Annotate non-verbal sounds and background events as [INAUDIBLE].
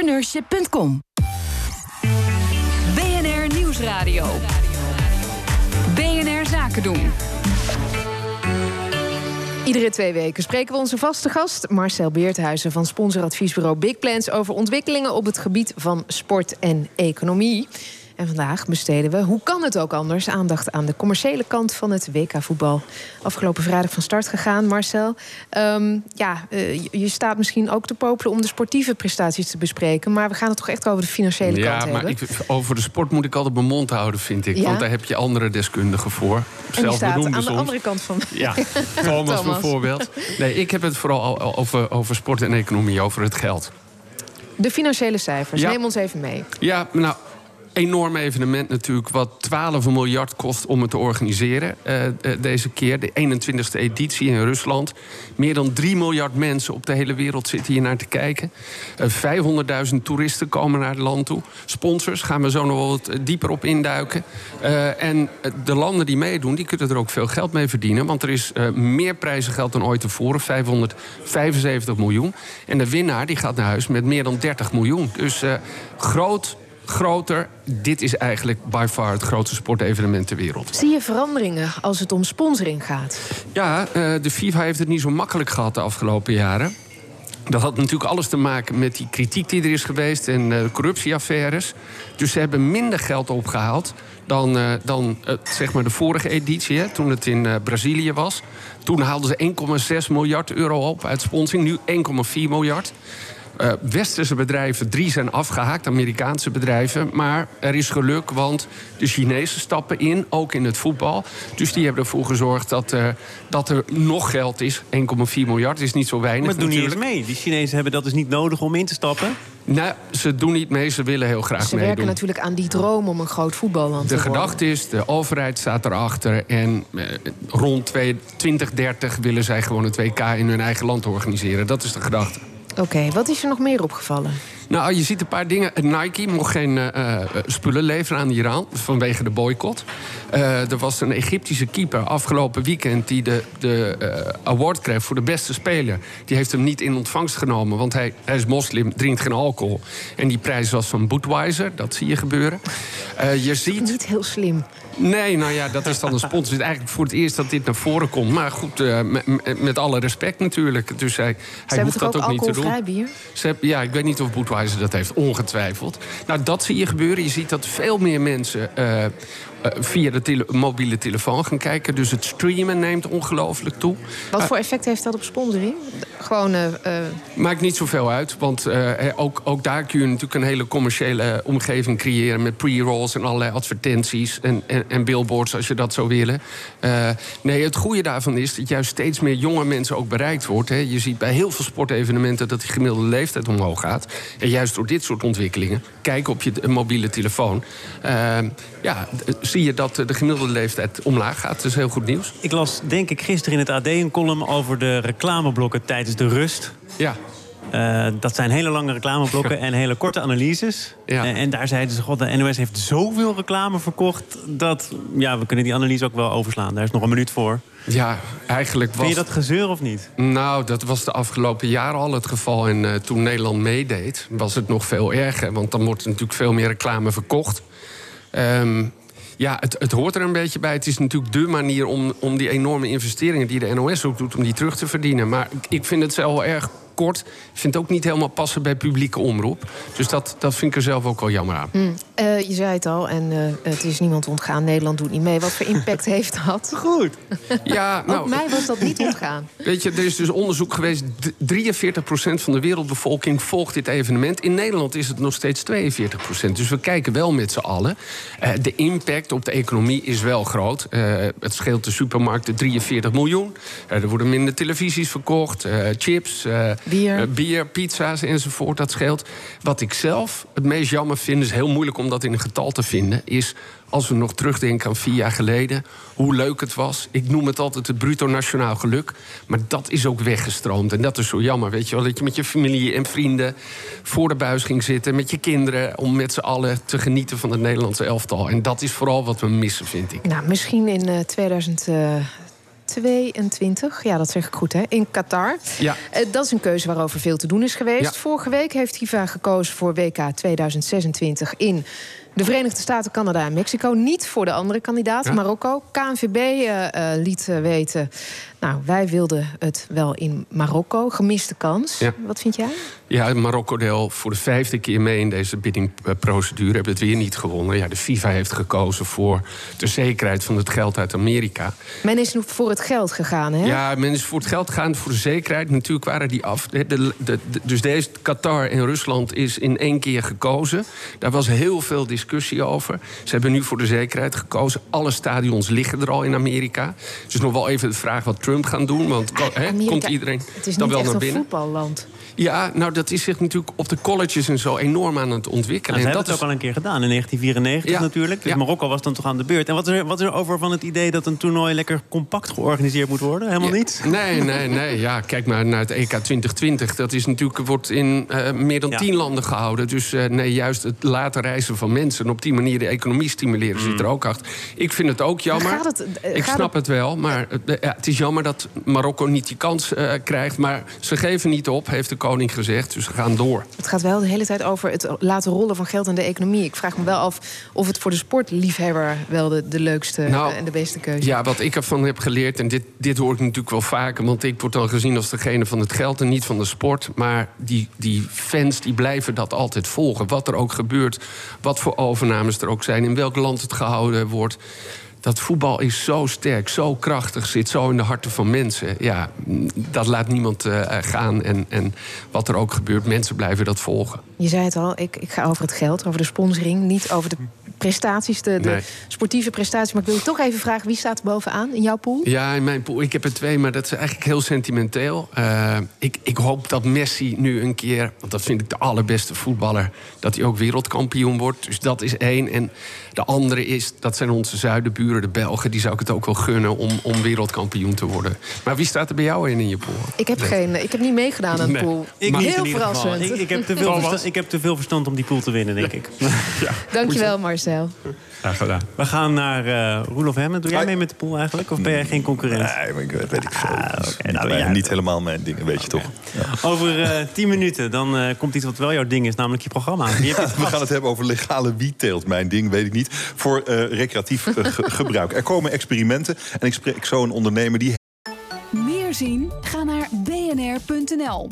Entrepreneurship.com. BNR Nieuwsradio. BNR Zaken doen. Iedere twee weken spreken we onze vaste gast Marcel Beerthuizen van sponsoradviesbureau Big Plans over ontwikkelingen op het gebied van sport en economie. En vandaag besteden we, hoe kan het ook anders, aandacht aan de commerciële kant van het WK-voetbal. Afgelopen vrijdag van start gegaan, Marcel. Ehm, ja, uh, je staat misschien ook te popelen om de sportieve prestaties te bespreken. Maar we gaan het toch echt over de financiële ja, kant maar hebben. Ik, over de sport moet ik altijd mijn mond houden, vind ik. Ja? Want daar heb je andere deskundigen voor. en Zelf staat aan de soms. andere kant van. Ja, [LAUGHS] Thomas, Thomas. bijvoorbeeld. Nee, ik heb het vooral al- over, over sport en economie, over het geld. De financiële cijfers, Ja. neem ons even mee. Ja, nou, enorm evenement natuurlijk. Wat 12 miljard kost om het te organiseren eh, deze keer. De 21ste editie in Rusland. Meer dan 3 miljard mensen op de hele wereld zitten hier naar te kijken. Eh, 500.000 toeristen komen naar het land toe. Sponsors, gaan we zo nog wel wat dieper op induiken. En de landen die meedoen, die kunnen er ook veel geld mee verdienen. Want er is meer prijzengeld dan ooit tevoren. 575 miljoen. En de winnaar die gaat naar huis met meer dan 30 miljoen. Dus groot, groter. Dit is eigenlijk by far het grootste sportevenement ter wereld. Zie je veranderingen als het om sponsoring gaat? Ja, eh, de FIFA heeft het niet zo makkelijk gehad de afgelopen jaren. Dat had natuurlijk alles te maken met die kritiek die er is geweest en eh, corruptieaffaires. Dus ze hebben minder geld opgehaald dan, eh, dan zeg maar de vorige editie, hè, toen het in Brazilië was. Toen haalden ze 1,6 miljard euro op uit sponsoring, nu 1,4 miljard. Eh, westerse bedrijven, drie zijn afgehaakt, Amerikaanse bedrijven. Maar er is geluk, want de Chinezen stappen in, ook in het voetbal. Dus die hebben ervoor gezorgd dat, eh, dat er nog geld is. 1,4 miljard is niet zo weinig. Maar doen niet eens natuurlijk. mee. Die Chinezen hebben dat dus niet nodig om in te stappen. Nou, ze doen niet mee, ze willen heel graag Ze werken meedoen. natuurlijk aan die droom om een groot voetballand te De worden. gedachte is, de overheid staat erachter. En eh, rond twee- 2030 willen zij gewoon het WK in hun eigen land organiseren. Dat is de gedachte. Oké, wat is er nog meer opgevallen? Nou, je ziet een paar dingen. Nike mocht geen eh, eh, spullen leveren aan Iran vanwege de boycott. Eh, er was een Egyptische keeper afgelopen weekend die de, de award kreeg voor de beste speler. Die heeft hem niet in ontvangst genomen, want hij, hij is moslim, drinkt geen alcohol. En die prijs was van Budweiser, dat zie je gebeuren. Je ziet. Niet heel slim. Nee, nou ja, dat is dan een sponsor. Het is eigenlijk voor het eerst dat dit naar voren komt. Maar goed, met, alle respect natuurlijk. Dus hij, hij hoeft dat ook ook niet te doen. bier? Ze hebben- ja, ik weet niet of Budweiser dat heeft, ongetwijfeld. Nou, dat zie je gebeuren. Je ziet dat veel meer mensen eh, eh, via de tele- mobiele telefoon gaan kijken. Dus het streamen neemt ongelooflijk toe. Wat Eh, voor effect heeft dat op sponsoring? Gewoon, eh, eh, Maakt niet zoveel uit, want eh, hè, ook, ook daar kun je natuurlijk een hele commerciële omgeving creëren met pre-rolls en allerlei advertenties en, en, en billboards als je dat zou willen. Eh, nee, het goede daarvan is dat juist steeds meer jonge mensen ook bereikt wordt. Hè. Je ziet bij heel veel sportevenementen dat die gemiddelde leeftijd omhoog gaat. En juist door dit soort ontwikkelingen, kijk op je mobiele telefoon, ja, zie je dat de gemiddelde leeftijd omlaag gaat. Dat is heel goed nieuws. Ik las, denk ik, gisteren in het AD een column over de reclameblokken tijdens de rust. Ja. Eh, dat zijn hele lange reclameblokken en hele korte analyses. Ja. Eh, en daar zeiden ze, god, de NOS heeft zoveel reclame verkocht... dat ja, we kunnen die analyse ook wel overslaan. Daar is nog een minuut voor. Ja, eigenlijk was... Vind je dat gezeur of niet? Nou, dat was de afgelopen jaren al het geval. En eh, toen Nederland meedeed, was het nog veel erger. Want dan wordt er natuurlijk veel meer reclame verkocht. Ehm, ja, het, het hoort er een beetje bij. Het is natuurlijk dé manier om, om die enorme investeringen die de NOS ook doet, om die terug te verdienen. Maar ik, ik vind het wel erg kort. Ik vind het ook niet helemaal passen bij publieke omroep. Dus dat, dat vind ik er zelf ook wel jammer aan. hm, eh, je zei het al, en eh, het is niemand ontgaan. Nederland doet niet mee. Wat voor impact [LAUGHS] heeft dat? Goed. Ja, nou, Ook mij was dat niet ontgaan. Weet je, er is dus onderzoek geweest. d- 43% van de wereldbevolking volgt dit evenement. In Nederland is het nog steeds 42%. Dus we kijken wel met z'n allen. Eh, de impact op de economie is wel groot. Het scheelt de supermarkten 43 miljoen. Er worden minder televisies verkocht. chips, Bier. eh, bier, pizza's enzovoort. Dat scheelt. Wat ik zelf het meest jammer vind, is heel moeilijk om dat in een getal te vinden. Is als we nog terugdenken aan vier jaar geleden, hoe leuk het was. Ik noem het altijd het bruto nationaal geluk. Maar dat is ook weggestroomd. En dat is zo jammer, weet je wel. Dat je met je familie en vrienden voor de buis ging zitten. Met je kinderen, om met z'n allen te genieten van het Nederlandse elftal. En dat is vooral wat we missen, vind ik. Nou, misschien in eh, 2022 2022. Ja, dat zeg ik goed, hè? In Qatar. Ja. Eh, dat is een keuze waarover veel te doen is geweest. Ja. Vorige week heeft FIFA gekozen voor WK 2026 in de Verenigde Staten, Canada en Mexico. Niet voor de andere kandidaat, Ja. Marokko. KNVB eh, eh, liet weten... nou, wij wilden het wel in Marokko. Gemiste kans. Ja. Wat vind jij? Ja, Marokko deel voor de vijfde keer mee in deze biddingprocedure. Hebben het weer niet gewonnen. Ja, de FIFA heeft gekozen voor de zekerheid van het geld uit Amerika. Men is nu voor het geld gegaan, hè? Ja, men is voor het geld gegaan, voor de zekerheid. Natuurlijk waren die af. De, de, de- de- dus deze Qatar en Rusland is in één keer gekozen. Daar was heel veel discussie over. Ze hebben nu voor de zekerheid gekozen. Alle stadions liggen er al in Amerika. Het is nog wel even de vraag wat Trump gaat doen. Want ko- hè, Amerika, komt iedereen Het is dan niet wel echt naar een binnen? voetballand. Ja, nou dat is zich natuurlijk op de colleges en zo enorm aan het ontwikkelen. Nou, ze en hebben dat het ook al een keer gedaan, in 1994 Ja. natuurlijk. Dus Ja. Marokko was dan toch aan de beurt. En wat is, er, wat is er over van het idee dat een toernooi lekker compact georganiseerd moet worden? Helemaal Ja, niet? [LAUGHS] Nee, nee, nee. Ja, kijk maar naar het EK 2020. Dat is natuurlijk, wordt in eh, meer dan Ja. tien landen gehouden. Dus eh, nee, juist het laten reizen van mensen... en op die manier de economie stimuleren zit er ook achter. Ik vind het ook jammer. Gaat het, eh, ik gaat snap het wel, maar ja, het is jammer dat Marokko niet die kans eh, krijgt. Maar ze geven niet op, heeft de koning gezegd. Dus ze gaan door. Het gaat wel de hele tijd over het laten rollen van geld in de economie. Ik vraag me wel af of het voor de sportliefhebber wel de, de leukste Nou, en de beste keuze is. Ja, wat ik ervan heb geleerd, en dit, dit hoor ik natuurlijk wel vaker... want ik word dan gezien als degene van het geld en niet van de sport... maar die, die fans die blijven dat altijd volgen. Wat er ook gebeurt, wat voor overnames er ook zijn... in welk land het gehouden wordt... Dat voetbal is zo sterk, zo krachtig, zit zo in de harten van mensen. Ja, dat laat niemand eh, gaan. En, en wat er ook gebeurt, mensen blijven dat volgen. Je zei het al, ik, ik ga over het geld, over de sponsoring... niet over de prestaties, de, de Nee. sportieve prestaties. Maar ik wil je toch even vragen, wie staat er bovenaan in jouw pool? Ja, in mijn pool. Ik heb er twee, maar dat is eigenlijk heel sentimenteel. Eh, ik, ik hoop dat Messi nu een keer, want dat vind ik de allerbeste voetballer, dat hij ook wereldkampioen wordt. Dus dat is één. En de andere is, dat zijn onze zuidenburen, de Belgen. Die zou ik het ook wel gunnen om, om wereldkampioen te worden. Maar wie staat er bij jou in in je pool? Ik heb, geen, ik heb niet meegedaan aan de Nee. pool. Ik niet in Heel ieder geval. verrassend. Ik, ik, heb te veel verstand, ik heb te veel verstand om die pool te winnen, denk ik. [LAUGHS] Dankjewel, Marcel. Graag gedaan. We gaan naar eh Roelof Hemmen. Doe jij mee met de pool eigenlijk? Of ben jij geen concurrent? Nee, maar ik weet, weet ik veel. Ah, oké, niet, nou, ja. niet helemaal mijn ding, weet je toch? Ja. Over eh, tien minuten dan eh, komt iets wat wel jouw ding is, namelijk je programma. [LAUGHS] Je We gaan het hebben over legale wietteelt. Mijn ding, weet ik niet. Voor eh, recreatief ge- [LAUGHS] gebruik. Er komen experimenten. En ik spreek zo een ondernemer die Meer zien? Ga naar bnr.nl.